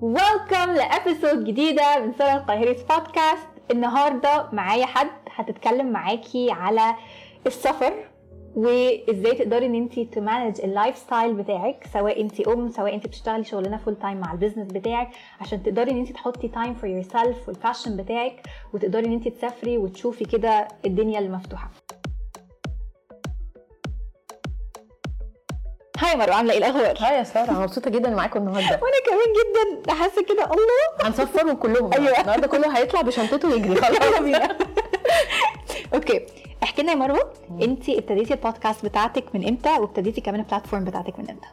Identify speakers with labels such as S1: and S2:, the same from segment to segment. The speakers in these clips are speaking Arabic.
S1: welcome ل episode جديدة من سارة القاهري بودكاست النهارده معايا حد هتتكلم معاكي على السفر وإزاي تقدري إن انت ت manage ال lifestyle بتاعك سواء انت أم سواء انت بتشتغلي شغلانة full time مع ال business بتاعك عشان تقدري إن انت تحطي time for yourself وال passion بتاعك وتقدري إن انت تسافري وتشوفي كده الدنيا المفتوحة. hi مروه عاملة إيه؟ الأخبار؟
S2: hi يا سارة أنا مبسوطة جدا معاكم النهارده.
S1: وأنا كمان جدا حاسة كده الله!
S2: هنسفرهم كلهم
S1: أيوة.
S2: النهارده كله هيطلع بشنطته ويجري. خلاص.
S1: بينا okay. احكي لنا يا مروة أنت ابتديتي البودكاست بتاعتك من إمتى؟ وابتديتي كمان ال platform بتاعتك من إمتى؟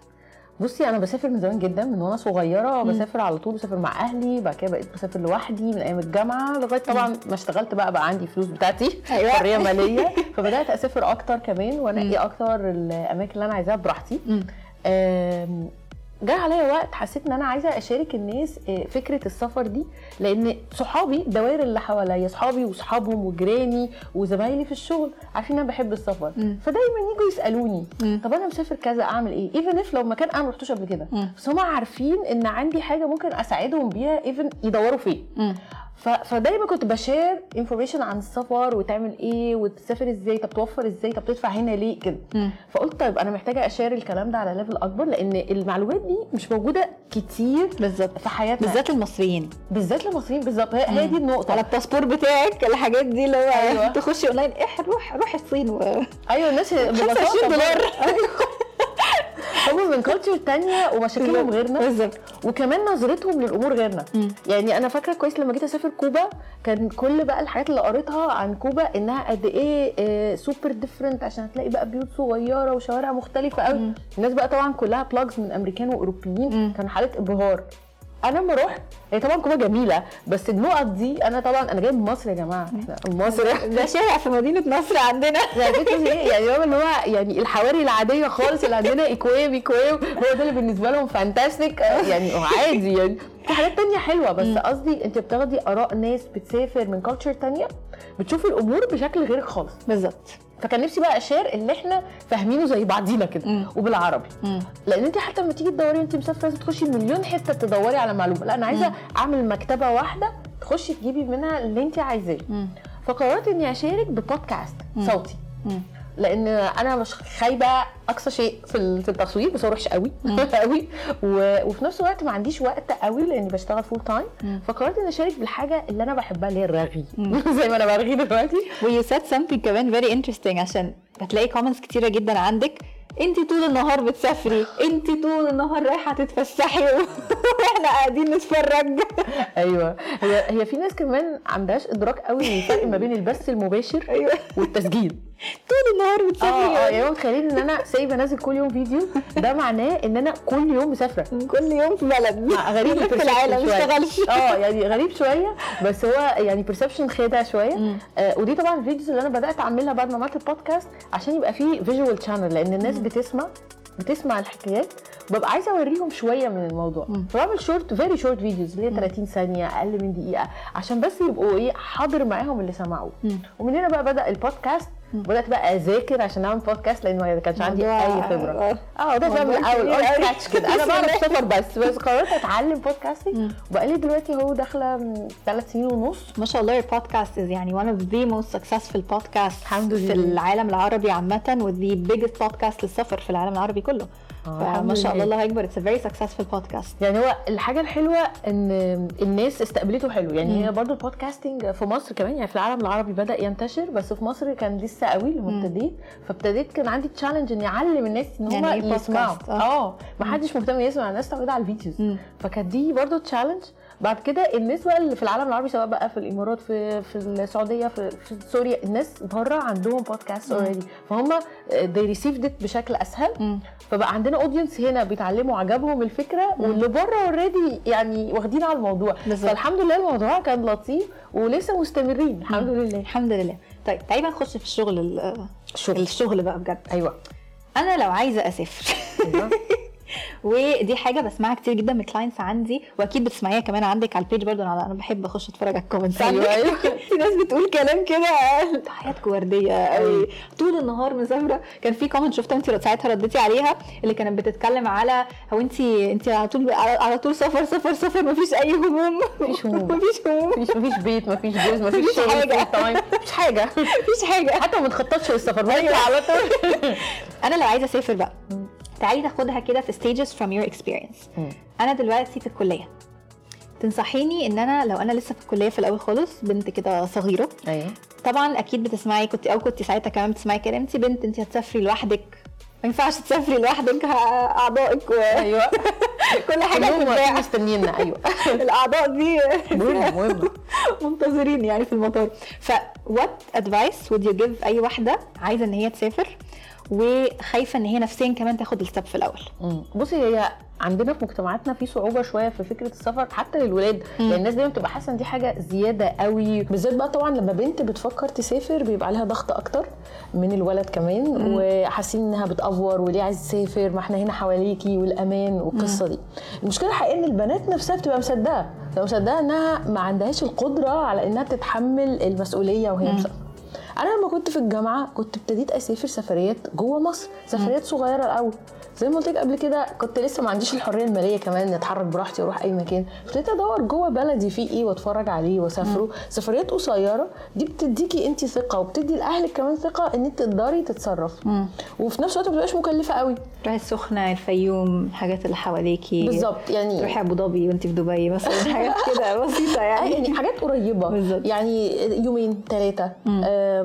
S2: بصي أنا بسافر من زمان جدا من وأنا صغيرة. بسافر على طول بسافر مع أهلي بعد كده بقيت بسافر لوحدي من أيام الجامعة لغاية طبعا ما اشتغلت بقى بقى عندي فلوس بتاعتي.
S1: أيوة.
S2: حرية مالية. فبدأت أسافر أكتر كمان وانقي أكتر الأماكن اللي أنا عايزاها براحتي جه عليا وقت حسيت إن أنا عايزة أشارك الناس آه، فكرة السفر دي لأن صحابي الدوائر اللي حواليا صحابي وصحابهم وجيراني وزمايلي في الشغل عارفين إن أنا بحب السفر
S1: مم.
S2: فدايما يجوا يسألوني
S1: مم.
S2: طب أنا مسافر كذا أعمل إيه even if لو مكان أنا ما رحتوش قبل كده. بس هم عارفين إن عندي حاجة ممكن أساعدهم بيها even يدوروا فين. فدايما كنت ب share information عن السفر وتعمل إيه وتسافر إزاي طب توفر إزاي طب تدفع هنا ليه كده. فقلت طيب أنا محتاجة أ share الكلام ده على level أكبر لأن المعلومات دي مش موجودة كتير
S1: بالظبط.
S2: في حياتنا.
S1: بالذات المصريين
S2: بالذات للمصريين بالظبط. هي, هي دي النقطة.
S1: على الباسبور بتاعك الحاجات دي اللي هو
S2: أيوة.
S1: تخشي اونلاين إيه روح روح الصين و
S2: أيوه الناس
S1: 25 دولار.
S2: هم من culture تانية ومشاكلهم غيرنا.
S1: بالظبط.
S2: وكمان نظرتهم للأمور غيرنا. يعني أنا فاكرة كويس لما جيت أسافر كوبا كان كل بقى الحاجات اللي قريتها عن كوبا إنها قد إيه super different عشان هتلاقي بقى بيوت صغيرة وشوارع مختلفة قوي. الناس بقى طبعا كلها blogs من أمريكان
S1: وأوروبيين.
S2: كان حالة انبهار أنا لما رحت هي طبعا كوبا جميلة بس النقط دي أنا طبعا أنا جاي من مصر يا جماعة. إحنا مصر.
S1: ده شارع في مدينة نصر عندنا.
S2: يعني هو اللي هو يعني الحواري العادية خالص اللي عندنا إيكويم إيكويم. هو ده اللي بالنسبة لهم fantastic يعني عادي يعني. في حاجات تانية حلوة بس قصدي أنت بتاخدي آراء ناس بتسافر من culture تانية بتشوفي الأمور بشكل غير خالص.
S1: بالظبط.
S2: فكان نفسي بقى أ share اللي إحنا فاهمينه زي بعضينا كده
S1: مم.
S2: وبالعربي. لأن أنت حتى لما تيجي تدوري انت مسافرة لازم تخشي مليون حتة تدوري على معلومة. لأ أنا عايزة أعمل مكتبة واحدة تخشي تجيبي منها اللي أنت عايزاه. فقررت إني أشارك ببودكاست صوتي. لأن أنا مش خايبة أقصى شيء في في التصوير بس وحش قوي قوي. وفي نفس الوقت ما عنديش وقت قوي لإني بشتغل full time فقررت إني أشارك بالحاجة اللي أنا بحبها اللي هي الرغي. زي ما أنا برغي دلوقتي.
S1: و you said something كمان very interesting عشان هتلاقي comments كتيرة جدا عندك. انت طول النهار بتسافري انت طول النهار رايحة تتفسحي وإحنا قاعدين نتفرج.
S2: أيوه. هي هي في ناس كمان ما عندهاش إدراك قوي للفرق ما بين البث المباشر
S1: أيوه.
S2: والتسجيل.
S1: طول النهار
S2: آه آه
S1: بتسافري
S2: يعني. هو متخيلين إن أنا سايبة انزل كل يوم فيديو. ده معناه إن أنا كل يوم مسافرة.
S1: كل يوم في بلد.
S2: غريب
S1: في العالم ما اشتغلش.
S2: آه يعني غريب شوية بس هو يعني perception خادع شوية. آه ودي طبعا ال videos اللي أنا بدأت أعملها بعد ما عملت البودكاست عشان يبقى فيه visual channel لأن الناس بتسمع بتسمع الحكايات. ببقى عايزة أوريهم شوية من الموضوع. فبعمل short very short videos اللي هي 30 ثانية أقل من دقيقة عشان بس يبقوا إيه حاضر معاهم اللي سمعوه. ومن هنا بقى بدأ البودكاست بدات بقى أذاكر عشان أعمل بودكاست لأن ما كانش عندي أي خبرة
S1: آه.
S2: آه ده بقى من
S1: الأول
S2: اول. scratch كده
S1: أنا
S2: بعرف. سفر بس بس قررت أتعلم podcasting وبقالي دلوقتي هو داخلة ثلاث سنين ونص
S1: ما شاء الله podcast is يعني one of the most successful podcasts
S2: الحمد
S1: في
S2: لله.
S1: العالم العربي عامة و the biggest podcast للسفر في العالم العربي كله
S2: آه،
S1: فما شاء الله
S2: لله.
S1: الله أكبر a very successful podcast
S2: يعني هو الحاجة الحلوة إن الناس استقبلته حلو يعني هي برضو ال podcasting في مصر كمان يعني في العالم العربي بدأ ينتشر بس في مصر كان لسه قوي لما ابتديت فابتديت كان عندي challenge إني أعلم الناس إن هم
S1: يعني إيه
S2: يسمعوا؟
S1: آه.
S2: آه ما حدش مهتم يسمع الناس تعود على ال videos.
S1: مم.
S2: فكانت دي برضو challenge بعد كده الناس بقى اللي في العالم العربي سواء بقى في الإمارات في في السعودية في, في سوريا الناس بره عندهم بودكاست already فهم they received it بشكل أسهل.
S1: مم.
S2: فبقى عندنا audience هنا بيتعلموا عجبهم الفكرة واللي بره already يعني واخدين على الموضوع.
S1: بالظبط.
S2: فالحمد لله الموضوع كان لطيف ولسه مستمرين. الحمد لله.
S1: الحمد لله. طيب تعالي بقى نخش في الشغل ال-
S2: الشغل.
S1: الشغل بقى بجد
S2: أيوه
S1: أنا لو عايزة أسافر
S2: أيوة.
S1: ودي حاجة بسمعها كتير جدا من clients عندي وأكيد بتسمعيها كمان عندك على ال page برضه. أنا أنا بحب أخش أتفرج على ال comments
S2: أيوة،
S1: عندك.
S2: أيوة.
S1: في ناس بتقول كلام كده. حياتك ورديه قوي طول النهار مسافره كان في كومنت شفتها انت ساعتها رديتي عليها اللي كانت بتتكلم على هو انت انت على طول على طول سفر سفر سفر مفيش أي هموم.
S2: مفيش هموم.
S1: مفيش هموم.
S2: مفيش مفيش بيت مفيش جوز مفيش
S1: حاجة.
S2: مفيش حاجة. مفيش
S1: حاجة.
S2: حتى ما تخططش للسفر
S1: أيوة.
S2: على طول.
S1: أنا لو عايزة أسافر بقى. تعالي ناخدها كده في stages from your experience.
S2: مم.
S1: أنا دلوقتي في الكلية. تنصحيني إن أنا لو أنا لسه في الكلية في الأول خالص بنت كده صغيرة.
S2: أيوه
S1: طبعا أكيد بتسمعي كنت أو كنت ساعتها كمان بتسمعي كده انت بنت انت هتسافري لوحدك. ما ينفعش تسافري لوحدك أعضائك
S2: أيوه.
S1: وكل حاجة
S2: مستنينا. أيوه.
S1: الأعضاء دي.
S2: مهم مهم
S1: منتظرين يعني في المطار. ف what advice would you give أي واحدة عايزة إن هي تسافر؟ وخايفة إن هي نفسيا كمان تاخد الستep في
S2: الأول. بصي هي عندنا في مجتمعاتنا في صعوبة شوية في فكرة السفر حتى للولاد. يعني الناس دايما بتبقى حاسة إن دي حاجة زيادة قوي. بالذات بقى طبعا لما بنت بتفكر تسافر بيبقى عليها ضغط أكتر من الولد كمان. وحاسين إنها بتأفور وليه عايز تسافر؟ ما إحنا هنا حواليكي والأمان والقصة دي. المشكلة الحقيقية إن البنات نفسها بتبقى مصدقة. مصدقة إنها ما عندهاش القدرة على إنها تتحمل المسؤولية وهي مسافرة. أنا لما كنت في الجامعة كنت ابتديت أسافر سفريات جوه مصر سفريات صغيرة الأول. زي ما قلت لك قبل كده كنت لسه ما عنديش الحرية المالية كمان اتحرك براحتي وأروح أي مكان. ابتديت أدور جوه بلدي فيه إيه وأتفرج عليه وأسافره. سفريات قصيرة دي بتديكي انت ثقة وبتدي لأهلك كمان ثقة إن انت تقدري تتصرفي. وفي نفس الوقت ما بتبقاش مكلفة قوي.
S1: تروحي السخنة الفيوم الحاجات اللي حواليكي.
S2: بالظبط يعني
S1: تروحي أبو ظبي وانت في دبي مثلا حاجات كده بسيطة
S2: آه،
S1: يعني.
S2: يعني حاجات قريبة.
S1: بالظبط.
S2: يعني يومين ثلاثة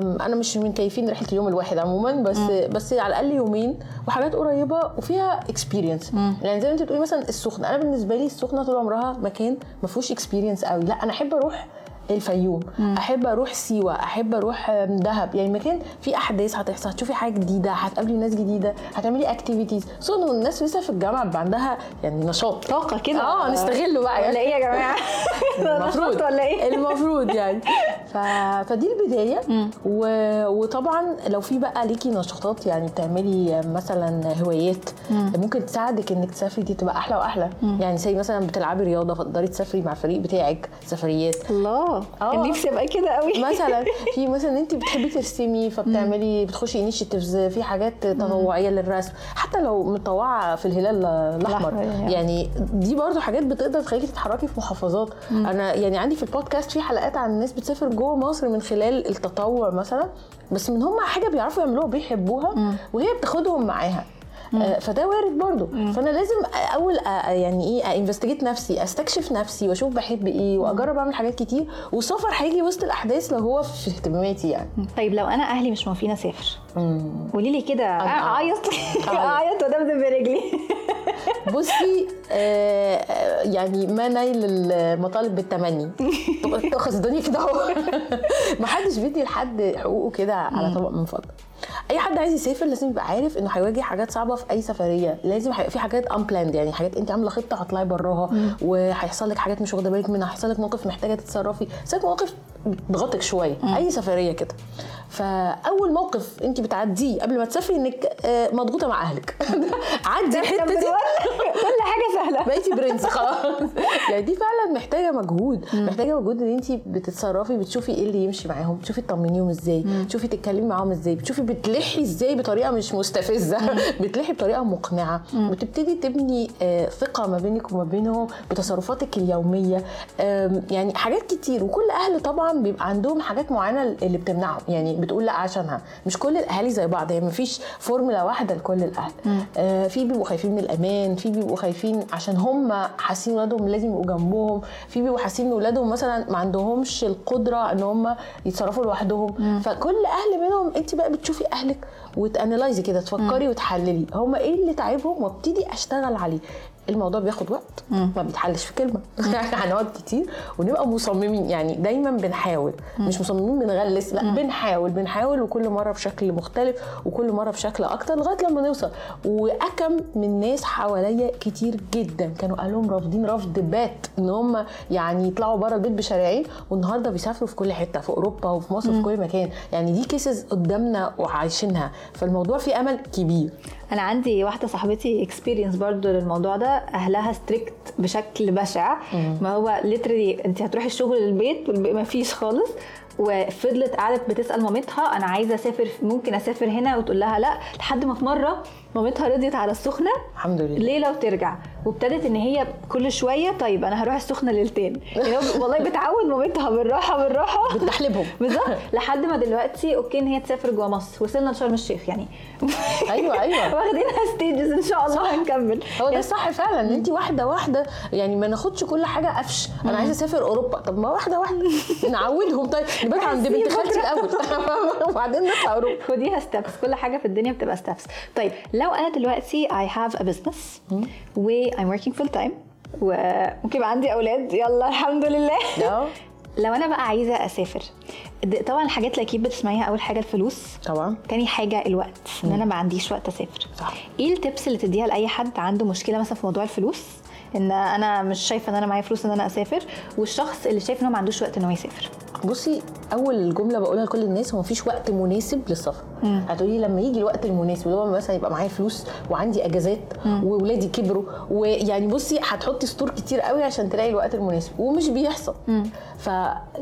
S2: أنا مش من كييفين رحلة اليوم الواحد عموما بس بس على الأقل يومين وحاجات قريبة وفيها experience يعني زي ما أنت بتقولي مثلا السخنة أنا بالنسبة لي السخنة طول عمرها مكان ما فيهوش experience قوي. لا أنا أحب أروح الفيوم أحب أروح سيوة أحب أروح دهب. يعني مكان فيه أحداث هتحصل هتشوفي حاجة جديدة هتقابلي ناس جديدة هتعملي activities خصوصا إن الناس لسه في الجامعة بيبقى عندها يعني نشاط
S1: طاقة كده.
S2: آه نستغله بقى.
S1: ولا إيه يا جماعة؟
S2: المفروض.
S1: ولا إيه؟
S2: المفروض يعني. ف... فدي البداية. و... وطبعا لو في بقى ليكي نشاطات يعني بتعملي مثلا هوايات ممكن تساعدك إنك تسافري دي تبقى أحلى وأحلى. يعني زي مثلا بتلعبي رياضة فتقدري تسافري مع الفريق بتاعك سفريات.
S1: الله.
S2: آه.
S1: كان نفسي أبقى كده قوي
S2: مثلا في مثلا انت بتحبي ترسمي فبتعملي بتخشي انيشيتيفز في حاجات تطوعيه للرسم. حتى لو متطوعة في الهلال
S1: الأحمر يعني.
S2: يعني دي برضو حاجات بتقدر تخليكي تتحركي في محافظات. أنا يعني عندي في البودكاست في حلقات عن الناس بتسافر جوه مصر من خلال التطوع مثلا بس من هم حاجة بيعرفوا يعملوها بيحبوها وهي بتاخدهم معاها. آه، فده وارد برضو فأنا لازم أول يعني إيه investigate نفسي أستكشف نفسي وأشوف بحب إيه وأجرب أعمل حاجات كتير والسفر هيجي وسط الأحداث لو هو في اهتماماتي يعني.
S1: طيب لو أنا أهلي مش موافقين أسافر قولي لي كده
S2: أعيط.
S1: أعيط. وادمدم برجلي
S2: بصي آه يعني ما نيل المطالب بالتمني. تاخد الدنيا كده أهو. ما حدش بيدي لحد حقوقه كده على طبق من فضة. اي حد عايز يسافر لازم يبقى عارف انه هيواجه حاجات صعبة في اي سفرية. لازم هيبقى في حاجات unplanned يعني حاجات انت عاملة خطة هتطلعي براها وهيحصل لك حاجات مش واخدة بالك منها هيحصل لك موقف محتاجة تتصرفي. هيحصل مواقف بتضغطك شوية أي سفرية كده. فأول موقف انت بتعديه قبل ما تسافري انك آه، مضغوطة مع أهلك. عدي الحتة دي.
S1: كل حاجة سهلة.
S2: بقيتي برنس خلاص. يعني دي فعلا محتاجة مجهود. محتاجة مجهود ان انت بتتصرفي بتشوفي إيه اللي يمشي معاهم بتشوفي تطمنيهم إزاي بتشوفي تتكلمي معاهم إزاي بتشوفي بتلحي إزاي بطريقة مش مستفزة؟ بتلحي بطريقة مقنعة. بتبتدي تبني آه، ثقة ما بينك وما بينهم بتصرفاتك اليومية. يعني حاجات كتير. وكل أهل طبعا بيبقى عندهم حاجات معينة اللي بتمنعهم. يعني بتقول لأ عشانها. مش كل الأهالي زي بعض. يعني مفيش فورمولا واحدة لكل الأهل. آه، في بيبقوا خايفين من الأمان في بيبقوا خايفين عشان هم حاسين ولادهم لازم يبقوا جنبهم. في بيبقوا حاسين إن ولادهم مثلا ما عندهمش القدرة إن هم يتصرفوا لوحدهم. فكل أهل منهم أنت بقى بتشوفي أهلك وتأنلايزي كده تفكري وتحللي. هم إيه اللي تعبهم؟ وابتدي أشتغل عليه. الموضوع بياخد وقت ما بيتحلش في كلمة. هنقعد كتير ونبقى مصممين. يعني دايما بنحاول. مش مصممين بنغلس لا بنحاول بنحاول وكل مرة بشكل مختلف وكل مرة بشكل أكتر لغاية لما نوصل. وأكم من ناس حواليا كتير جدا كانوا اهلهم رافضين رفض بات إن هم يعني يطلعوا بره البيت بشارعين والنهاردة بيسافروا في كل حتة في أوروبا وفي مصر في كل مكان. يعني دي كيسز قدامنا وعايشينها. فالموضوع فيه أمل كبير.
S1: أنا عندي واحدة صاحبتي experience برضو للموضوع ده. أهلها strict بشكل بشع. ما هو literally أنت هتروحي الشغل للبيت والبيت ما فيش خالص وفضلت قعدت بتسأل مامتها أنا عايزة أسافر ممكن أسافر هنا؟ وتقول لها لأ. لحد ما في مرة مامتها رضيت على السخنة؟
S2: الحمد لله.
S1: ليله وترجع وابتدت إن هي كل شوية طيب أنا هروح السخنة ليلتين. يعني والله بتعود مامتها بالراحة بالراحة.
S2: بتحلبهم.
S1: بالظبط. لحد ما دلوقتي okay إن هي تسافر جوه مصر. وصلنا لشرم الشيخ يعني.
S2: أيوه أيوه.
S1: واخدينها ستيجز إن شاء الله هنكمل.
S2: هو ده صح فعلا. إن انت واحدة واحدة يعني ما ناخدش كل حاجة قفش. أنا عايزة أسافر أوروبا. طب ما واحدة واحدة. نعودهم. طيب نبات عند بنت خالتي الأول. وبعدين نطلع أوروبا.
S1: خديها ستبس كل حاجة في الدنيا بتبقى ستبس طيب لو أنا دلوقتي I have a business و I'm working full time وممكن يبقى عندي أولاد. يلا الحمد لله. لو أنا بقى عايزة أسافر طبعا الحاجات اللي أكيد بتسمعيها أول حاجة الفلوس.
S2: طبعا.
S1: تاني حاجة الوقت إن أنا ما عنديش وقت أسافر.
S2: صح.
S1: إيه التبس اللي تديها لأي حد عنده مشكلة مثلا في موضوع الفلوس؟ إن أنا مش شايفة إن أنا معايا فلوس إن أنا أسافر والشخص اللي شايف إن هو ما عندوش وقت إن هو يسافر.
S2: بصي أول جملة بقولها لكل الناس هو مفيش وقت مناسب للسفر. هتقولي لما يجي الوقت المناسب اللي هو مثلا يبقى معايا فلوس وعندي أجازات واولادي كبروا ويعني بصي هتحطي سطور كتير قوي عشان تلاقي الوقت المناسب ومش بيحصل. ف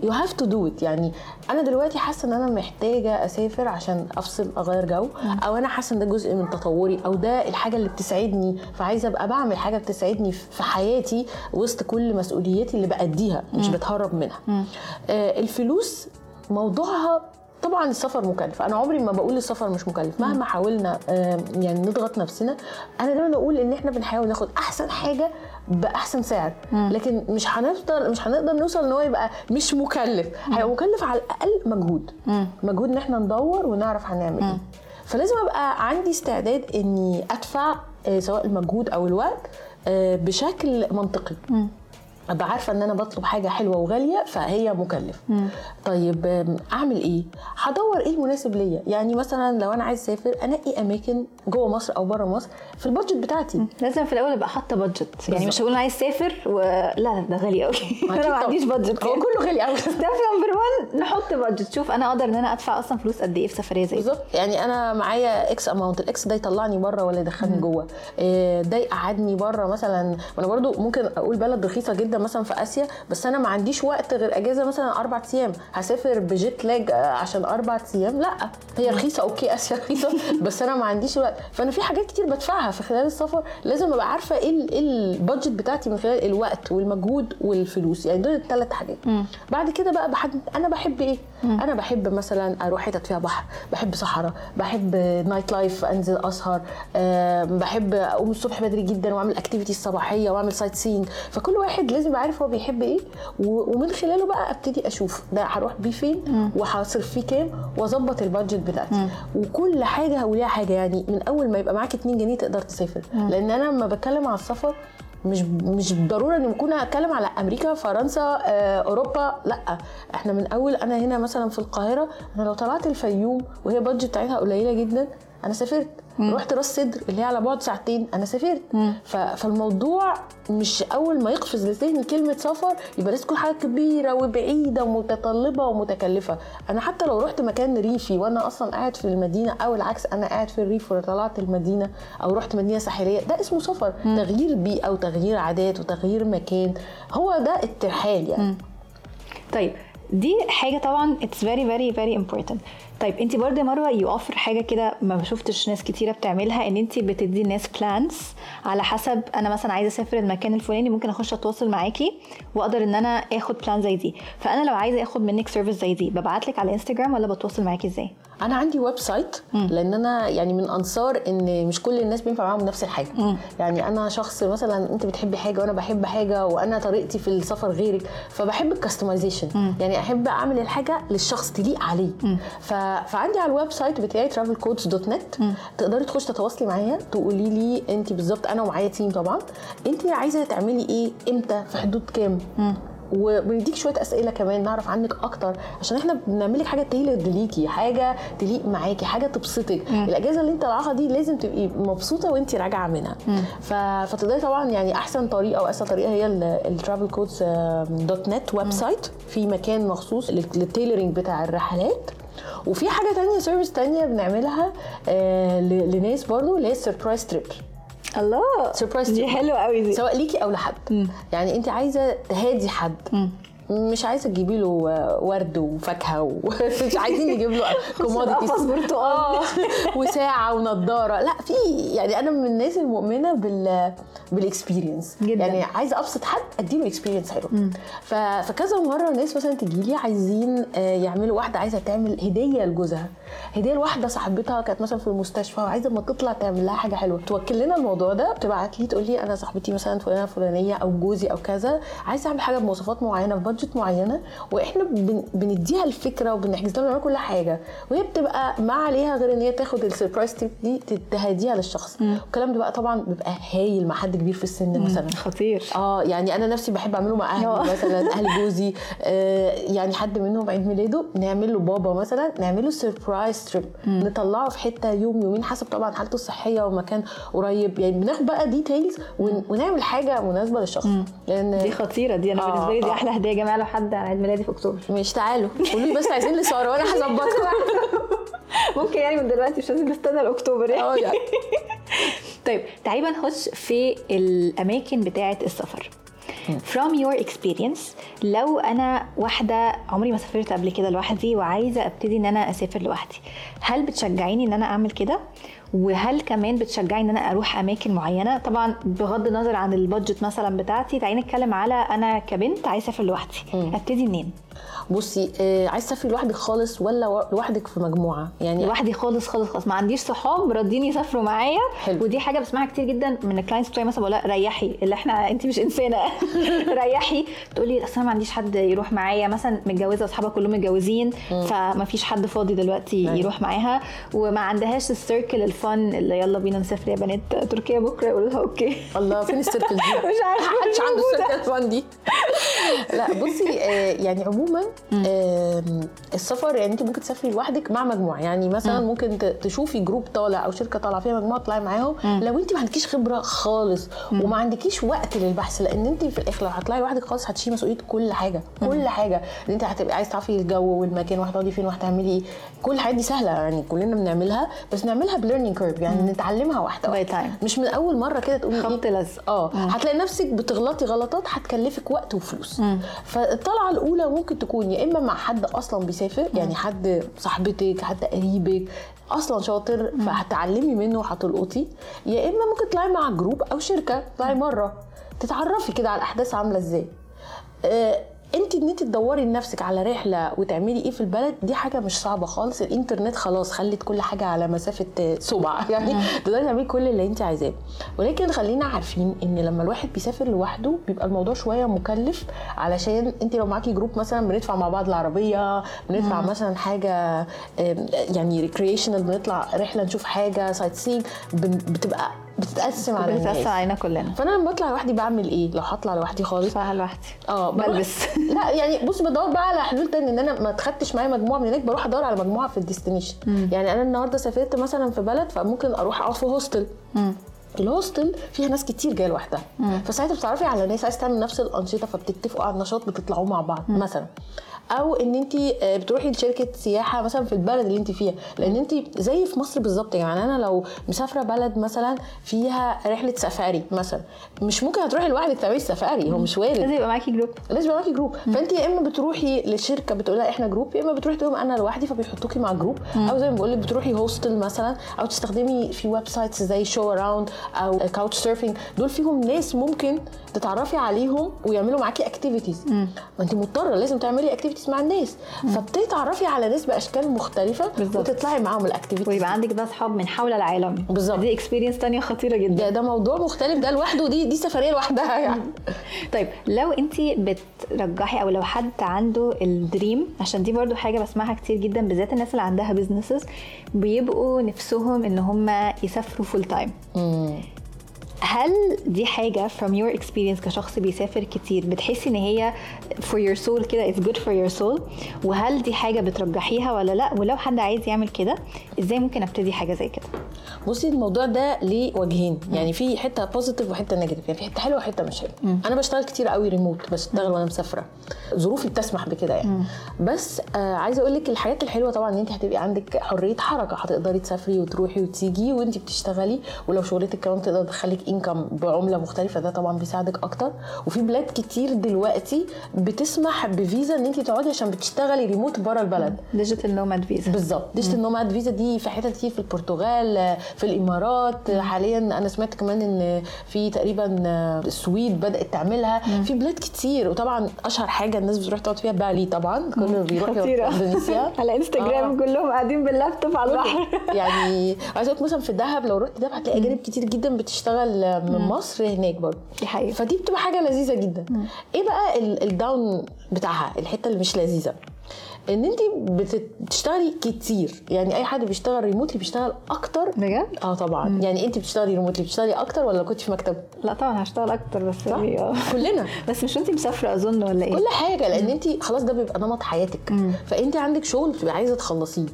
S2: you have to do it يعني أنا دلوقتي حاسة إن أنا محتاجة أسافر عشان أفصل أغير جو أو أنا حاسة إن ده جزء من تطوري أو ده الحاجة اللي بتسعدني فعايزة أبقى بعمل حاجة بتسعدني في حياتي وسط كل مسؤولياتي اللي بأديها مش بتهرب منها. آه الفلوس موضوعها طبعا السفر مكلف. أنا عمري ما بقول السفر مش مكلف. مهما حاولنا يعني نضغط نفسنا أنا دايما أقول إن إحنا بنحاول ناخد أحسن حاجة بأحسن سعر. لكن مش هنقدر مش هنقدر نوصل إن هو يبقى مش مكلف. هيبقى مكلف على الأقل مجهود. مجهود إن إحنا ندور ونعرف هنعمل إيه. فلازم أبقى عندي استعداد إني أدفع آه، سواء المجهود أو الوقت آه، بشكل منطقي. أبقى عارفة إن أنا بطلب حاجة حلوة وغالية فهي مكلف. طيب أعمل إيه؟ هدور إيه المناسب ليا؟ يعني مثلا لو أنا عايز أسافر أنقي أماكن جوه مصر أو بره مصر في ال budget بتاعتي.
S1: لازم في الأول أبقى حاطة budget يعني مش هقول أنا عايز أسافر و... لا ده غالي قوي أنا ما. عنديش budget
S2: هو كله غالي قوي
S1: step number 1 نحط بادجت شوف أنا أقدر إن أنا أدفع أصلا فلوس قد إيه في سفرية زي
S2: بالظبط. يعني أنا معايا X amount ال X ده يطلعني بره ولا يدخلني جوه. إيه، ده يقعدني بره مثلا. وأنا برضو ممكن أقول بلد رخيصة جدا مثلا في آسيا بس أنا ما عنديش وقت غير أجازة مثلا أربع أيام. هسافر بجيت لاج عشان أربع أيام؟ لأ. هي رخيصة okay آسيا رخيصة بس أنا ما عنديش وقت. فأنا في حاجات كتير بدفعها في خلال السفر. لازم أبقى عارفة إيه إيه ال budget بتاعتي من خلال الوقت والمجهود والفلوس. يعني دول الثلاث حاجات. بعد كده بقى بحدد أنا بحب إيه؟ أنا بحب مثلا أروح حتت فيها بحر. بحب صحراء. بحب nightlife أنزل أسهر. أه بحب أقوم الصبح بدري جدا وأعمل activity الصباحيه وأعمل sightseeing فكل واحد لازم يبقى عارف هو بيحب إيه ومن خلاله بقى أبتدي أشوف ده هروح بيه فين وهصرف فيه كام وأظبط البادجت بتاعتي. وكل حاجة وليها حاجة يعني من أول ما يبقى معاك 2 جنيه تقدر تسافر. لأن أنا لما بتكلم على السفر مش مش ضروره إن نكون هتكلم على أمريكا فرنسا آه، أوروبا لأ. إحنا من أول أنا هنا مثلا في القاهرة أنا لو طلعت الفيوم وهي بادجت بتاعتها قليلة جدا أنا سافرت. رحت راس سدر اللي هي على بعد ساعتين أنا سافرت. ف- فالموضوع مش أول ما يقفز لذهني كلمة سفر يبقى لازم تكون حاجة كبيرة وبعيدة ومتطلبة ومتكلفة. أنا حتى لو رحت مكان ريفي وأنا أصلا قاعد في المدينة أو العكس أنا قاعد في الريف وطلعت المدينة أو رحت مدينة ساحلية ده اسمه سفر. تغيير بيئة وتغيير عادات وتغيير مكان هو ده الترحال يعني.
S1: طيب دي حاجة طبعا it's very very very important طيب انت برضه يا مروة you offer حاجة كده ما شفتش ناس كتيرة بتعملها ان انت بتدي الناس plans على حسب أنا مثلا عايزة أسافر المكان الفلاني ممكن أخش أتواصل معاكي وأقدر إن أنا آخد plan زي دي. فأنا لو عايزة آخد منك service زي دي ببعت لك على انستجرام ولا بتواصل معاكي إزاي؟
S2: أنا عندي website لأن أنا يعني من أنصار إن مش كل الناس بينفع معاهم نفس الحاجة. يعني أنا شخص مثلا أنت بتحبي حاجة وأنا بحب حاجة وأنا طريقتي في السفر غيرك فبحب ال customization يعني أحب أعمل الحاجة للشخص تليق عليه. ف... فعندي على ال website بتاعي travelcoach.net تقدري تخشي تتواصلي معايا تقولي لي أنت بالظبط أنا ومعايا team طبعا. أنت عايزة تعملي إيه؟ إمتى؟ في حدود كام؟ وبنديك شوية أسئلة كمان نعرف عنك أكتر عشان إحنا بنعمل لك حاجة tailored ليكي حاجة تليق معاكي حاجة تبسطك. الأجازة اللي أنت طالعها دي لازم تبقي مبسوطة وأنت راجعة منها. ف... فتقدري طبعا يعني أحسن طريقة واسهل طريقة هي ال travel coach dot net website في مكان مخصوص لل- لل tailoring بتاع الرحلات. وفي حاجة تانية service تانية بنعملها آه لناس برضو اللي هي ال surprise trip
S1: الله.
S2: surprise
S1: دي حلوة قوي دي.
S2: سواء ليكي أو لحد. يعني أنت عايزة تهادي حد. مش عايزة تجيبي له ورد وفاكهة ومش عايزين نجيب له commodities
S1: قفص برتقال.
S2: وساعة ونضارة. لا في يعني أنا من الناس المؤمنة بال بال
S1: experience.
S2: يعني عايزة أبسط حد أديله experience حلو. فكذا مرة ناس مثلا تجي لي عايزين آه، يعملوا واحدة عايزة تعمل هدية لجوزها. هدية لواحدة صاحبتها كانت مثلا في المستشفى وعايزة اما تطلع تعمل لها حاجة حلوة. توكل لنا الموضوع ده بتبعت لي تقول لي أنا صاحبتي مثلا فلانة فلانية أو جوزي أو كذا عايزة أعمل حاجة بمواصفات معينة في budget معينة وإحنا بن بنديها الفكرة وبنحجز لها كل حاجة. وهي بتبقى ما عليها غير إن هي تاخد ال surprise trip دي تهديها للشخص الكلام ده بقى طبعا بيبقى هايل مع حد كبير في السن مثلا.
S1: خطير.
S2: آه يعني أنا نفسي بحب أعمله مع
S1: آه.
S2: أهلي مثلا أهل جوزي. آه يعني حد منهم عيد ميلاده نعمل له بابا مثلا نعمل له surprise trip نطلعه في حتة يوم يومين حسب طبعا حالته الصحية ومكان قريب. يعني بناخد بقى details ون ونعمل حاجة مناسبة للشخص. لأن
S1: دي خطيرة دي. أنا
S2: آه،
S1: بالنسبة لي دي
S2: آه.
S1: أحلى هدية يا جماعة لو حد على عيد ميلادي في أكتوبر.
S2: مش تعالوا. قولوا لي بس عايزين لسارة وأنا هظبطها.
S1: ممكن يعني من دلوقتي مش لازم نستنى لأكتوبر يعني.
S2: آه يعني
S1: طيب تعالي بقى نخش في الأماكن بتاعة السفر. from your experience لو أنا واحدة عمري ما سافرت قبل كده لوحدي وعايزة أبتدي إن أنا أسافر لوحدي هل بتشجعيني إن أنا أعمل كده؟ وهل كمان بتشجعي إن أنا أروح أماكن معينة؟ طبعا بغض النظر عن البادجت مثلا بتاعتي تعالي نتكلم على أنا كبنت عايزة أسافر لوحدي. أبتدي منين؟
S2: بصي آه عايز تسافري لوحدك خالص ولا لوحدك في مجموعة؟ يعني
S1: لوحدي خالص خالص خالص. ما عنديش صحاب راضيين يسافروا معايا. ودي حاجة بسمعها كتير جدا من ال clients بتوعي مثلا بقول ريحي. اللي إحنا انت مش إنسانة. ريحي. تقولي أصل أنا ما عنديش حد يروح معايا. مثلا متجوزة اصحابها كلهم متجوزين فما فيش حد فاضي دلوقتي
S2: أيوة.
S1: يروح معاها. وما عندهاش ال circle ال fun اللي يلا بينا نسافر يا بنات تركيا بكرة. يقولوا لها okay.
S2: الله فين ال circle دي؟
S1: مش عارفة.
S2: محدش عنده.
S1: ال
S2: circle fun دي. لا بصي آه، يعني عموما السفر يعني انت ممكن تسافري لوحدك مع مجموعة. يعني مثلا ممكن ت- تشوفي group طالع أو شركة طالعة فيها مجموعة تطلعي معاهم. لو انت ما عندكيش خبرة خالص وما عندكيش وقت للبحث لأن انت في الآخر لو هتطلعي لوحدك خالص هتشيلي مسؤولية كل حاجة. كل حاجة. إن انت هتبقي عايز تعرفي الجو والمكان وهتقعدي فين وهتعملي إيه. كل الحاجات دي سهلة. يعني كلنا بنعملها بس نعملها ب learning curve يعني نتعلمها واحدة
S1: واحدة.
S2: مش من أول مرة كده تقولي
S1: خبط
S2: إيه
S1: لزق.
S2: آه. هتلاقي نفسك بتغلطي غلطات هتكلفك وقت وفلوس. فالطلعة الأولى ممكن تكون يا إما مع حد أصلا بيسافر يعني حد صاحبتك حد قريبك أصلا شاطر فهتعلمي منه وهتلقطي. يا إما ممكن تطلعي مع group أو شركة تطلعي مره تتعرفي كده على الأحداث عاملة إزاي. آه، انت ان انت تدوري لنفسك على رحلة وتعملي إيه في البلد دي حاجة مش صعبة خالص. الإنترنت خلاص خلت كل حاجة على مسافة صبع يعني تقدري تعملي كل اللي انت عايزاه. ولكن خلينا عارفين ان لما الواحد بيسافر لوحده بيبقى الموضوع شوية مكلف علشان انت لو معاكي group مثلا بندفع مع بعض العربية بندفع مثلا حاجة يعني recreational بنطلع رحلة نشوف حاجة sightseeing بتبقى بتتقسم على
S1: بتتقسم
S2: الناس.
S1: علينا كلنا.
S2: فأنا لما بطلع لوحدي بعمل إيه؟ لو هطلع لوحدي خالص.
S1: صح لوحدي.
S2: آه
S1: بلبس.
S2: لا يعني بص بدور بقى على حلول تاني إن أنا ما اتخدتش معايا مجموعة من هناك بروح أدور على مجموعة في ال destination. يعني أنا النهارده سافرت مثلا في بلد فممكن أروح أقعد في hostel ال hostel فيها ناس كتير جاية لوحدها. فساعتها بتتعرفي على ناس عايز تعمل نفس الأنشطة فبتتفقوا على النشاط بتطلعوا مع بعض مثلا. أو إن انت بتروحي لشركة سياحة مثلا في البلد اللي انت فيها. لأن انت زي في مصر بالظبط يعني أنا لو مسافرة بلد مثلا فيها رحلة سفاري مثلا مش ممكن هتروحي لوحدك تعملي سفاري هو مش وارد.
S1: لازم يبقى معاكي group.
S2: لازم يبقى معاكي group. فانت يا إما بتروحي لشركة بتقول لها إحنا group يا إما بتروحي تقول أنا لوحدي فبيحطوكي مع group. أو زي ما بقول لك بتروحي hostel مثلا أو تستخدمي في websites زي Show Around أو Couchsurfing دول فيهم ناس ممكن تتعرفي عليهم ويعملوا معاكي activities ما انت مضطرة لازم تعملي activities مع الناس. فبتتعرفي على ناس بأشكال مختلفة
S1: بالظبط.
S2: وتطلعي معاهم ال activities
S1: ويبقى عندك بقى أصحاب من حول العالم.
S2: بالظبط.
S1: دي experience تانية خطيرة جدا.
S2: ده ده موضوع مختلف ده لوحده دي دي سفرية لوحدها يعني.
S1: طيب لو انت بترجحي أو لو حد عنده ال dream عشان دي برضو حاجة بسمعها كتير جدا بالذات الناس اللي عندها businesses بيبقوا نفسهم إن هم يسافروا full time هل دي حاجة from your experience كشخص بيسافر كتير بتحسي إن هي for your soul كده it's good for your soul وهل دي حاجة بترجحيها ولا لأ؟ ولو حد عايز يعمل كده إزاي ممكن أبتدي حاجة زي كده؟
S2: بصي الموضوع ده ليه وجهين. يعني في حتة positive وحتة negative يعني في حتة حلوة وحتة مش حلوة. أنا بشتغل كتير قوي ريموت بشتغل وأنا مسافرة. ظروفي بتسمح بكده يعني. بس آه عايزة أقول لك الحاجات الحلوة طبعا إن أنت هتبقي عندك حرية حركة. هتقدري تسافري وتروحي وتيجي وأنت بتشتغلي. ولو شغلتك كمان تقدر تدخلك income بعملة مختلفة ده طبعا بيساعدك أكتر. وفي بلاد كتير دلوقتي بتسمح بفيزا إن أنت تقعدي عشان بتشتغلي ريموت بره البلد.
S1: digital nomad visa
S2: بالظبط. digital nomad visa دي في حتت كتير في البرتغال في الإمارات. حاليا أنا سمعت كمان إن في تقريبا السويد بدأت تعملها. في بلاد كتير وطبعا أشهر حاجة الناس بتروح تقعد فيها بالي طبعا. كله بيروح إندونيسيا.
S1: على إنستجرام
S2: آه.
S1: كلهم قاعدين باللابتوب على البحر.
S2: يعني أقول مثلا في دهب لو رحت دهب هتلاقي أجانب كتير جدا بتشتغل من مصر هناك برضه.
S1: دي حقيقة.
S2: فدي بتبقى حاجة لذيذة جدا. إيه بقى ال- ال down بتاعها الحتة اللي مش لذيذة؟ إن انت بت- بتشتغلي كتير. يعني أي حد بيشتغل remotely بيشتغل أكتر.
S1: بجد؟
S2: آه طبعا. يعني انت بتشتغلي remotely بتشتغلي أكتر ولا كنت في مكتب؟
S1: لا طبعا هشتغل أكتر بس
S2: صح؟
S1: يعني آه.
S2: كلنا.
S1: بس مش وانتي مسافرة أظن ولا إيه؟
S2: كل حاجة لأن انت خلاص ده بيبقى نمط حياتك. فانت عندك شغل بتبقى عايزة تخلصيه.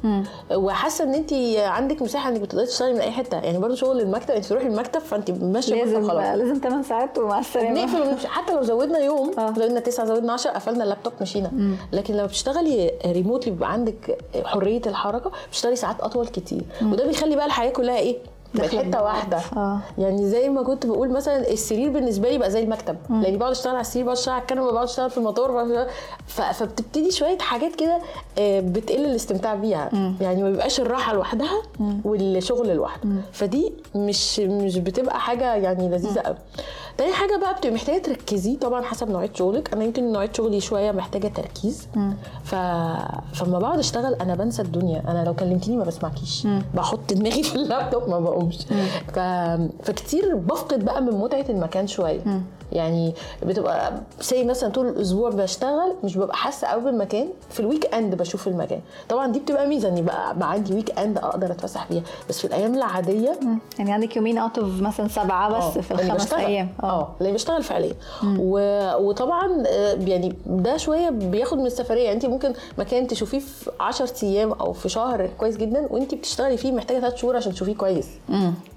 S2: وحاسة إن انت عندك مساحة إنك بتقدري تشتغلي من أي حتة. يعني برضو شغل المكتب انت تروحي المكتب فانت ماشية
S1: لازم
S2: خلاص.
S1: لازم 8 ساعات ومع السلامة.
S2: نقفل حتى لو زودنا يوم
S1: آه.
S2: زودنا 9 زودنا 10 قفلنا اللابتوب مشينا. لكن لو بتشتغلي ريموتلي بيبقى عندك حرية الحركة بتشتغلي ساعات أطول كتير. وده بيخلي بقى الحياة كلها إيه؟ بقت
S1: حتة.
S2: واحدة.
S1: آه.
S2: يعني زي ما كنت بقول مثلا السرير بالنسبة لي بقى زي المكتب. لأني بقعد أشتغل على السرير بقعد أشتغل على الكنبة بقعد أشتغل في بقعد ف- فبتبتدي شوية حاجات كده آه، بتقل الاستمتاع بيها. يعني ما بيبقاش الراحة لوحدها والشغل لوحده. فدي مش مش بتبقى حاجة يعني لذيذة قوي. تاني حاجة بقى بتبقي محتاجة تركزي طبعا حسب نوعية شغلك. أنا يمكن نوعية شغلي شوية محتاجة تركيز. ف... فلما بقعد أشتغل أنا بنسى الدنيا. أنا لو كلمتيني ما بسمعكيش. بحط دماغي في اللابتوب ما بقومش. ف... فكتير بفقد بقى من متعة المكان شوية. يعني بتبقى زي مثلا طول الأسبوع بشتغل مش ببقى حاسة قوي بالمكان. في ال weekend بشوف المكان. طبعا دي بتبقى ميزة إني بقى, بقى عندي weekend أقدر أتفسح فيها بس في الأيام العادية
S1: يعني عندك يومين out of مثلا سبعة بس
S2: آه،
S1: في الخمس. أيام.
S2: آه اللي بشتغل فعليا و... وطبعا آه، يعني ده شوية بياخد من السفرية. يعني انت ممكن مكان تشوفيه في 10 أيام أو في شهر كويس جدا وانت بتشتغلي فيه محتاجة 3 شهور عشان تشوفيه كويس.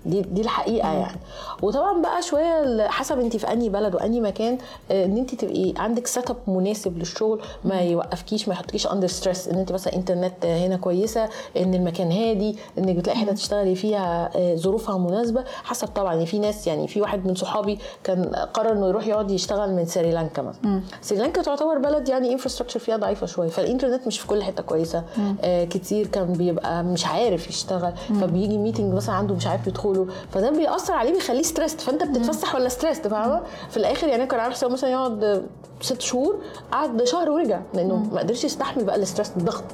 S2: دي دي الحقيقة يعني. وطبعا بقى شوية حسب انت في انهي بلد وانهي مكان آه، ان انت تبقي عندك set up مناسب للشغل ما يوقفكيش ما يحطكيش under stress ان انت مثلا انترنت هنا كويسة ان المكان هادي انك بتلاقي حتة تشتغلي فيها آه، ظروفها مناسبة. حسب طبعا يعني في ناس يعني في واحد من صحابي كان قرر إنه يروح يقعد يشتغل من سريلانكا مثلا. سريلانكا تعتبر بلد يعني infrastructure فيها ضعيفة شوية. فالإنترنت مش في كل حتة كويسة. آه كتير كان بيبقى مش عارف يشتغل. فبيجي meeting مثلا عنده مش عارف يدخله. فده بيأثر عليه بيخليه stressed فأنت بتتفسح ولا stressed فاهمة؟ في الآخر يعني كان عارف مثلا يقعد ست شهور قعد شهر ورجع. لأنه ما قدرش يستحمل بقى ال stress الضغط.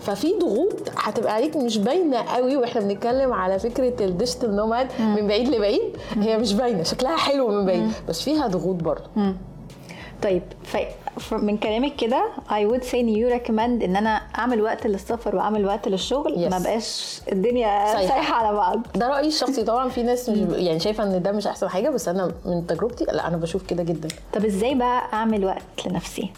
S2: ففي ضغوط هتبقى عليك مش باينة قوي. وإحنا بنتكلم على فكرة ال digital nomad من بعيد لبعيد. هي مش باينة. شكلها حلو بعيد بس فيها ضغوط برضه.
S1: طيب من كلامك كده I would say ان you recommend إن أنا أعمل وقت للسفر وأعمل وقت للشغل.
S2: Yes.
S1: ما بقاش الدنيا.
S2: سايحة
S1: على بعض.
S2: ده رأيي الشخصي. طبعا في ناس مش يعني شايفة إن ده مش أحسن حاجة بس أنا من تجربتي لا أنا بشوف كده جدا.
S1: طب إزاي بقى أعمل وقت لنفسي؟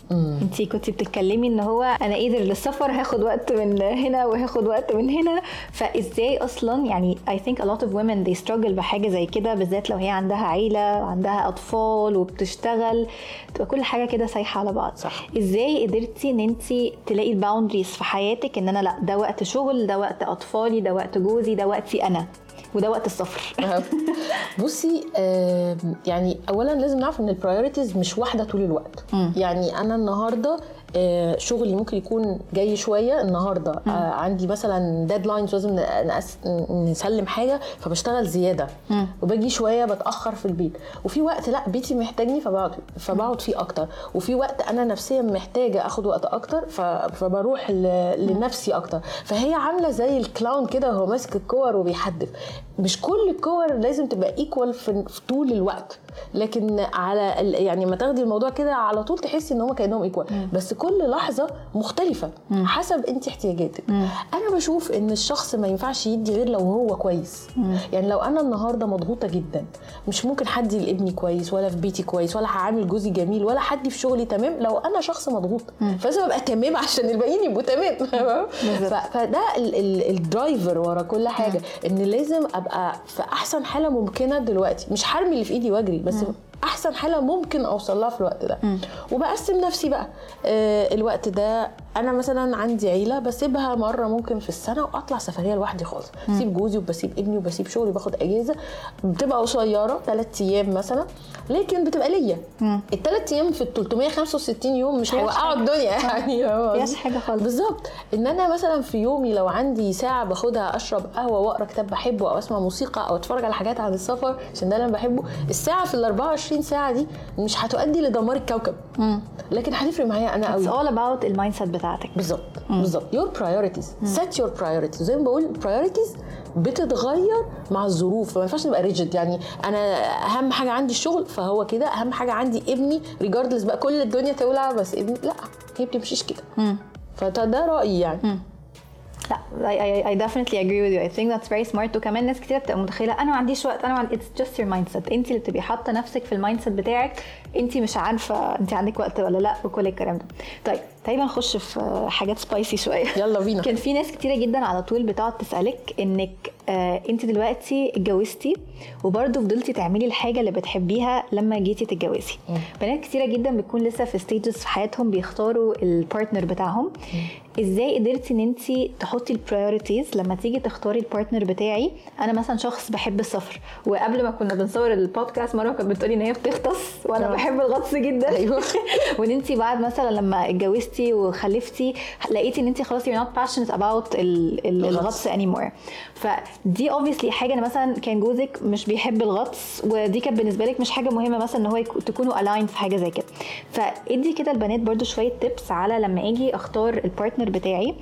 S1: أنتي كنتي بتتكلمي إن هو أنا قادر للسفر هاخد وقت من هنا وهاخد وقت من هنا. فإزاي أصلا يعني I think a lot of women they struggle بحاجة زي كده بالذات لو هي عندها عيلة وعندها أطفال وبتشتغل تبقى كل حاجة كده سايحة على بعض.
S2: صح.
S1: إزاي قدرتي إن انتي تلاقي ال boundaries في حياتك إن أنا لأ ده وقت شغل ده وقت أطفالي ده وقت جوزي ده وقتي أنا وده وقت السفر.
S2: بصي آم، يعني اولا لازم نعرف إن ال priorities مش واحدة طول الوقت. يعني أنا النهارده آه، شغلي ممكن يكون جاي شوية النهارده. آه، عندي مثلا deadlines لازم نسلم حاجة فبشتغل زيادة. وباجي شوية بتأخر في البيت. وفي وقت لأ بيتي محتاجني فبقعد فبقعد فيه أكتر. وفي وقت أنا نفسيا محتاجة أخد وقت أكتر فبروح لنفسي أكتر. فهي عاملة زي ال clown كده وهو ماسك الكور وبيحدف. مش كل الكور لازم تبقى equal في طول الوقت. لكن على يعني ما تاخدي الموضوع كده على طول تحسي إن هم كأنهم equal بس كل لحظة مختلفة حسب انت احتياجاتك. أنا بشوف إن الشخص ما ينفعش يدي غير لو هو كويس. يعني لو أنا النهارده مضغوطة جدا مش ممكن حد لابني كويس ولا في بيتي كويس ولا هعامل جوزي جميل ولا حد في شغلي تمام لو أنا شخص مضغوط. فلازم أبقى تمام عشان الباقيين يبقوا تمام. فده ال- ال- الدرايفر ورا كل حاجة إن لازم أبقى في أحسن حالة ممكنة دلوقتي. مش هرمي اللي في إيدي واجري بس أحسن حالة ممكن أوصل لها في الوقت ده. وبقسم نفسي بقى آه الوقت ده أنا مثلا عندي عيلة بسيبها مرة ممكن في السنة وأطلع سفرية لوحدي خالص. بسيب جوزي وبسيب ابني وبسيب شغلي باخد أجازة. بتبقى قصيرة ثلاث أيام مثلا. لكن بتبقى ليا. الثلاث أيام في ال 365 يوم مش هيوقعوا. الدنيا يعني. قصدي؟
S1: حاجة خالص.
S2: بالظبط. إن أنا مثلا في يومي لو عندي ساعة باخدها أشرب قهوة وأقرأ كتاب بحبه أو أسمع موسيقى أو أتفرج على حاجات عن السفر عشان ده اللي أنا بحبه الساعة في ال 24 ساعة دي مش هتؤدي لدمار الكوكب. لكن هتفرق معايا
S1: أنا
S2: قوي
S1: all about ال mindset بتاعتك.
S2: بالظبط بالظبط. Your priorities. set your priorities. زي ما بقول priorities بتتغير مع الظروف. فما ينفعش نبقى rigid يعني أنا أهم حاجة عندي الشغل فهو كده. أهم حاجة عندي ابني regardless بقى كل الدنيا تولع بس ابني لا هي بتمشيش كده. فده رأيي يعني.
S1: لا I, I, I definitely agree with you. I think that's very smart. وكمان ناس كتير بتبقى متخيلة أنا ما عنديش وقت. أنا ما عندي it's just your mindset. انت اللي بتبقي حاطة نفسك في ال mindset بتاعك. انت مش عارفة انت عندك وقت ولا لا وكل الكلام ده. طيب تعالي نخش في حاجات spicy شوية.
S2: يلا بينا.
S1: كان في ناس كتيرة جدا على طول بتقعد تسألك إنك آه أنت دلوقتي اتجوزتي وبرضه فضلتي تعملي الحاجة اللي بتحبيها لما جيتي تتجوزي. بنات كتيرة جدا بتكون لسه في stages في حياتهم بيختاروا ال partner بتاعهم. إزاي قدرتي إن أنت تحطي ال priorities لما تيجي تختاري ال partner بتاعي أنا مثلا شخص بحب السفر. وقبل ما كنا بنصور البودكاست مرة كانت بتقولي إن هي بتغطس وأنا
S2: آه.
S1: بحب الغطس جدا.
S2: أيوة.
S1: وإن أنت بعد مثلا لما اتجوزتي وخلفتي لقيتي ان انت خلاص you're not passionate about ال- ال-
S2: الغطس.
S1: anymore. فدي obviously حاجة ان مثلا كان جوزك مش بيحب الغطس ودي كانت بالنسبة لك مش حاجة مهمة مثلا إن هو تكونوا aligned في حاجة زي كده. فادي كده البنات برضو شوية tips على لما أجي أختار ال partner بتاعي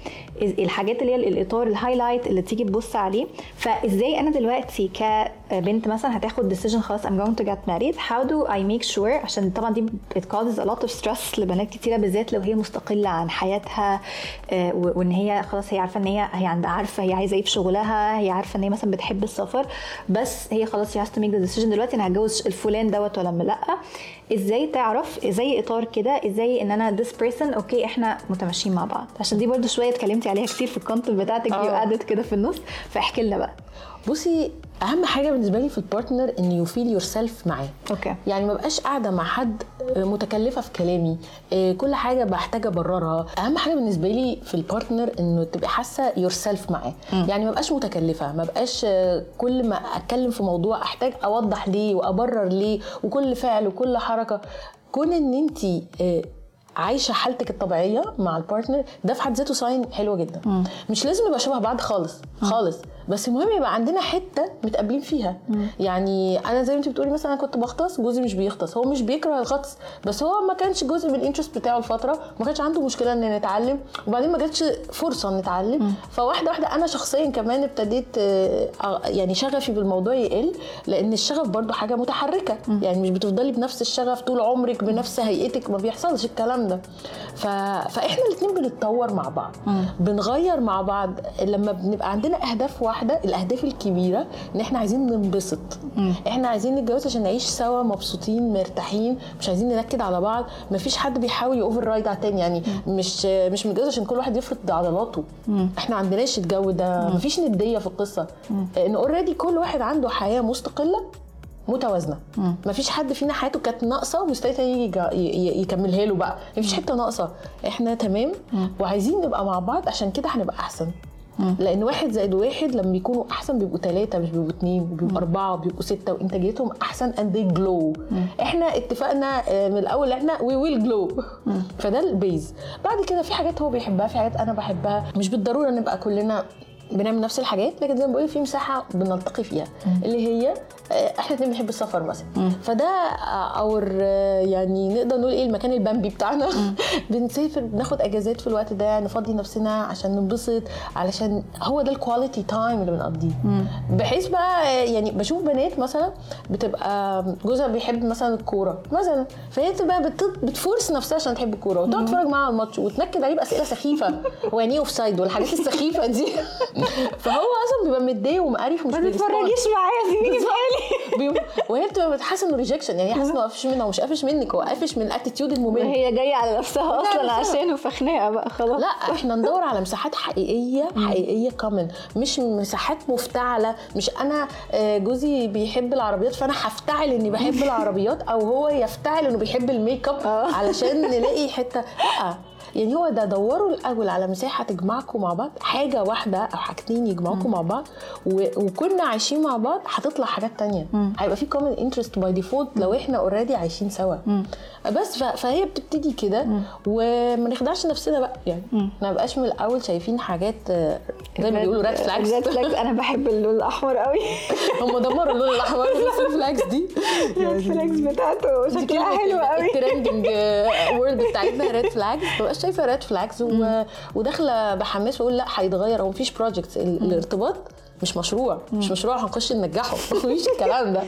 S1: الحاجات اللي هي الإطار ال highlight اللي تيجي تبص عليه. فازاي أنا دلوقتي كبنت مثلا هتاخد decision خلاص I'm going to get married how do I make sure عشان طبعا دي it causes a lot of stress لبنات كتيرة بالذات لو هي مستقلة. عن حياتها آه، وإن هي خلاص هي عارفة إن هي هي عارفة هي عايزة إيه في شغلها هي عارفة إن هي مثلا بتحب السفر بس هي خلاص هي make the decision دلوقتي أنا هتجوز الفلان دوت ولا لأ. إزاي تعرف زي إطار كده إزاي إن أنا this person okay إحنا متماشيين مع بعض. عشان دي برضو شوية اتكلمتي عليها كتير في ال content بتاعتك دي
S2: آه.
S1: وقعدت كده في النص. فاحكي لنا بقى.
S2: بصي أهم حاجة بالنسبة لي في ال partner إن you feel yourself معاه.
S1: Okay.
S2: يعني ما بقاش قاعدة مع حد متكلفة في كلامي إيه، كل حاجة بحتاج ابررها أهم حاجة بالنسبة لي في ال partner إنه تبقي حاسة yourself معاه يعني ما بقاش متكلفة ما بقاش آه، كل ما أتكلم في موضوع أحتاج أوضح ليه وأبرر ليه وكل فعل وكل حركة. كون إن انت عايشة حالتك الطبيعية مع ال partner ده في حد ذاته sign حلو جدا. مش لازم نبقى شبه بعض خالص خالص. بس المهم يبقى عندنا حتة متقابلين فيها. يعني أنا زي ما انت بتقولي مثلا أنا كنت بغطس جوزي مش بيغطس. هو مش بيكره الغطس بس هو ما كانش جزء من الانترست بتاعه الفترة ما كانش عنده مشكلة إن نتعلم. وبعدين ما جاتش فرصة نتعلم. فواحدة واحدة أنا شخصيا كمان ابتديت آه، آه، يعني شغفي بالموضوع يقل لأن الشغف برضو حاجة متحركة. يعني مش بتفضلي بنفس الشغف طول عمرك بنفس هيئتك ما بيحصلش الكلام ده. ف... فإحنا الاثنين بنتطور مع بعض. بنغير مع بعض. لما بنبقى عندنا أهداف واحدة الأهداف الكبيرة إن إحنا عايزين ننبسط. إحنا عايزين نتجوز عشان نعيش سوا مبسوطين مرتاحين مش عايزين ننكد على بعض. مفيش حد بيحاول يوفر رايد على التاني. يعني مش مش متجوز عشان كل واحد يفرض عضلاته. إحنا ما عندناش الجو ده. مفيش ندية في القصة. إن اوريدي كل واحد عنده حياة مستقلة متوازنة. مفيش حد فينا حياته كانت ناقصة ومستني تاني يجي يكملها له بقى. مفيش حتة ناقصة. إحنا تمام. وعايزين نبقى مع بعض عشان كده هنبقى أحسن. لأن واحد زائد واحد لما بيكونوا احسن بيبقوا ثلاثة مش بيبقوا اثنين بيبقوا اربعة بيبقوا ستة وانتاجيتهم احسن and they glow إحنا اتفقنا آه، من الأول إحنا we will glow فده ال base بعد كده في حاجات هو بيحبها في حاجات أنا بحبها. مش بالضرورة نبقى كلنا بنعمل نفس الحاجات لكن زي ما بقول في مساحة بنلتقي فيها اللي هي آه، إحنا اتنين بنحب السفر مثلا. فده our يعني نقدر نقول إيه المكان البامبي بتاعنا. بنسافر بناخد أجازات في الوقت ده نفضي نفسنا عشان ننبسط علشان هو ده ال quality time اللي بنقضيه. بحيث بقى آه، يعني بشوف بنات مثلا بتبقى جوزها بيحب مثلا الكورة مثلا. فهي تبقى بت- بت force نفسها عشان تحب الكورة وتقعد تتفرج معاها على الماتش وتنكد عليه بأسئلة سخيفة. هو يعني إيه offside والحاجات السخيفة دي. فهو أصلا بيبقى متضايق ومقرف ومش
S1: ما. تتفرجيش معايا سؤالي
S2: بيبقى- وهي بتبقى بتحس انه rejection يعني هي حاسة إنه قافش منها ومش قافش منك هو قافش من ال attitude الممل.
S1: هي جاية على نفسها
S2: أصلا.
S1: عشانه فخناقه بقى خلاص.
S2: لا إحنا ندور على مساحات حقيقية حقيقية common مش مساحات مفتعلة. مش أنا آه، جوزي بيحب العربيات فأنا هفتعل إني بحب العربيات أو هو يفتعل إنه بيحب الميك اب
S1: آه.
S2: علشان نلاقي حتة. لا. يعني هو ده دوروا الأول على مساحة تجمعكم مع بعض حاجة واحدة أو حاجتين يجمعوكم مع بعض. وكنا عايشين مع بعض هتطلع حاجات تانية. هيبقى في common interest by default لو إحنا already عايشين سوا. بس. فهي بتبتدي كده وما نخدعش نفسنا بقى يعني. ما نبقاش من الأول شايفين حاجات زي ما بيقولوا red flags
S1: red flags أنا بحب اللون الأحمر قوي
S2: هم دمروا اللون الأحمر. ال red flags دي.
S1: ال red flags بتاعته. شكلها حلو قوي
S2: ال trending word بتاعتنا. red flags ما بقاش شايفة red flags و... وداخلة بحماس وأقول لا هيتغير. هو مفيش project الارتباط مش مشروع. مش مشروع هنخش ننجحه. مفيش الكلام ده.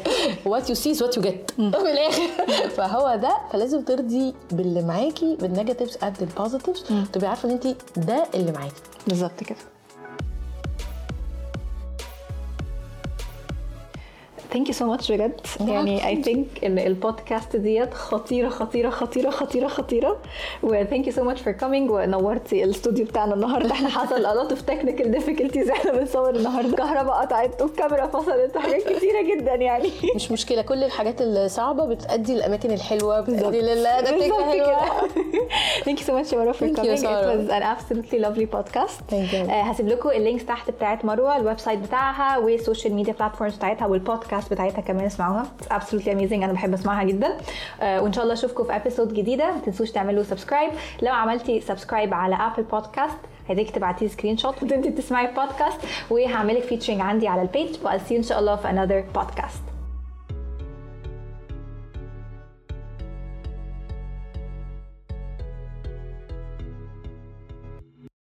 S2: what you see what you get من الآخر. فهو ده. فلازم ترضي باللي معاكي بال negatives قد ال positives تبقي عارفة إن انت ده اللي معاكي.
S1: بالظبط كده. Thank you so much بجد يعني I think إن البودكاست دي خطيرة خطيرة خطيرة خطيرة خطيرة. و thank you so much for coming ونورتي الاستوديو بتاعنا النهارده. إحنا حصل a lot of technical difficulties. إحنا بنصور النهارده. الكهرباء قطعت والكاميرا فصلت وحاجات كتيرة جدا يعني.
S2: مش مشكلة. كل الحاجات الصعبة بتأدي الاماكن الحلوة بتأدي لل ده
S1: بالظبط
S2: فكره
S1: كده. حلوة Thank you so
S2: much مروة
S1: for coming.
S2: It
S1: was an absolutely lovely podcast.
S2: Thank you.
S1: آه، هسيب لكم ال links تحت بتاعت مروة ال website بتاعها وال social media platforms بتاعتها والبودكاست بتاعتها كمان اسمعوها. Absolutely amazing. أنا بحب أسمعها جدا. آه، وإن شاء الله أشوفكم في episode جديدة. ما تنسوش تعملوا subscribe لو عملتي subscribe على Apple Podcast هديك تبعتي screenshot وانت بتسمعي البودكاست وهعملك featuring عندي على ال page و I'll see إن شاء الله في another podcast.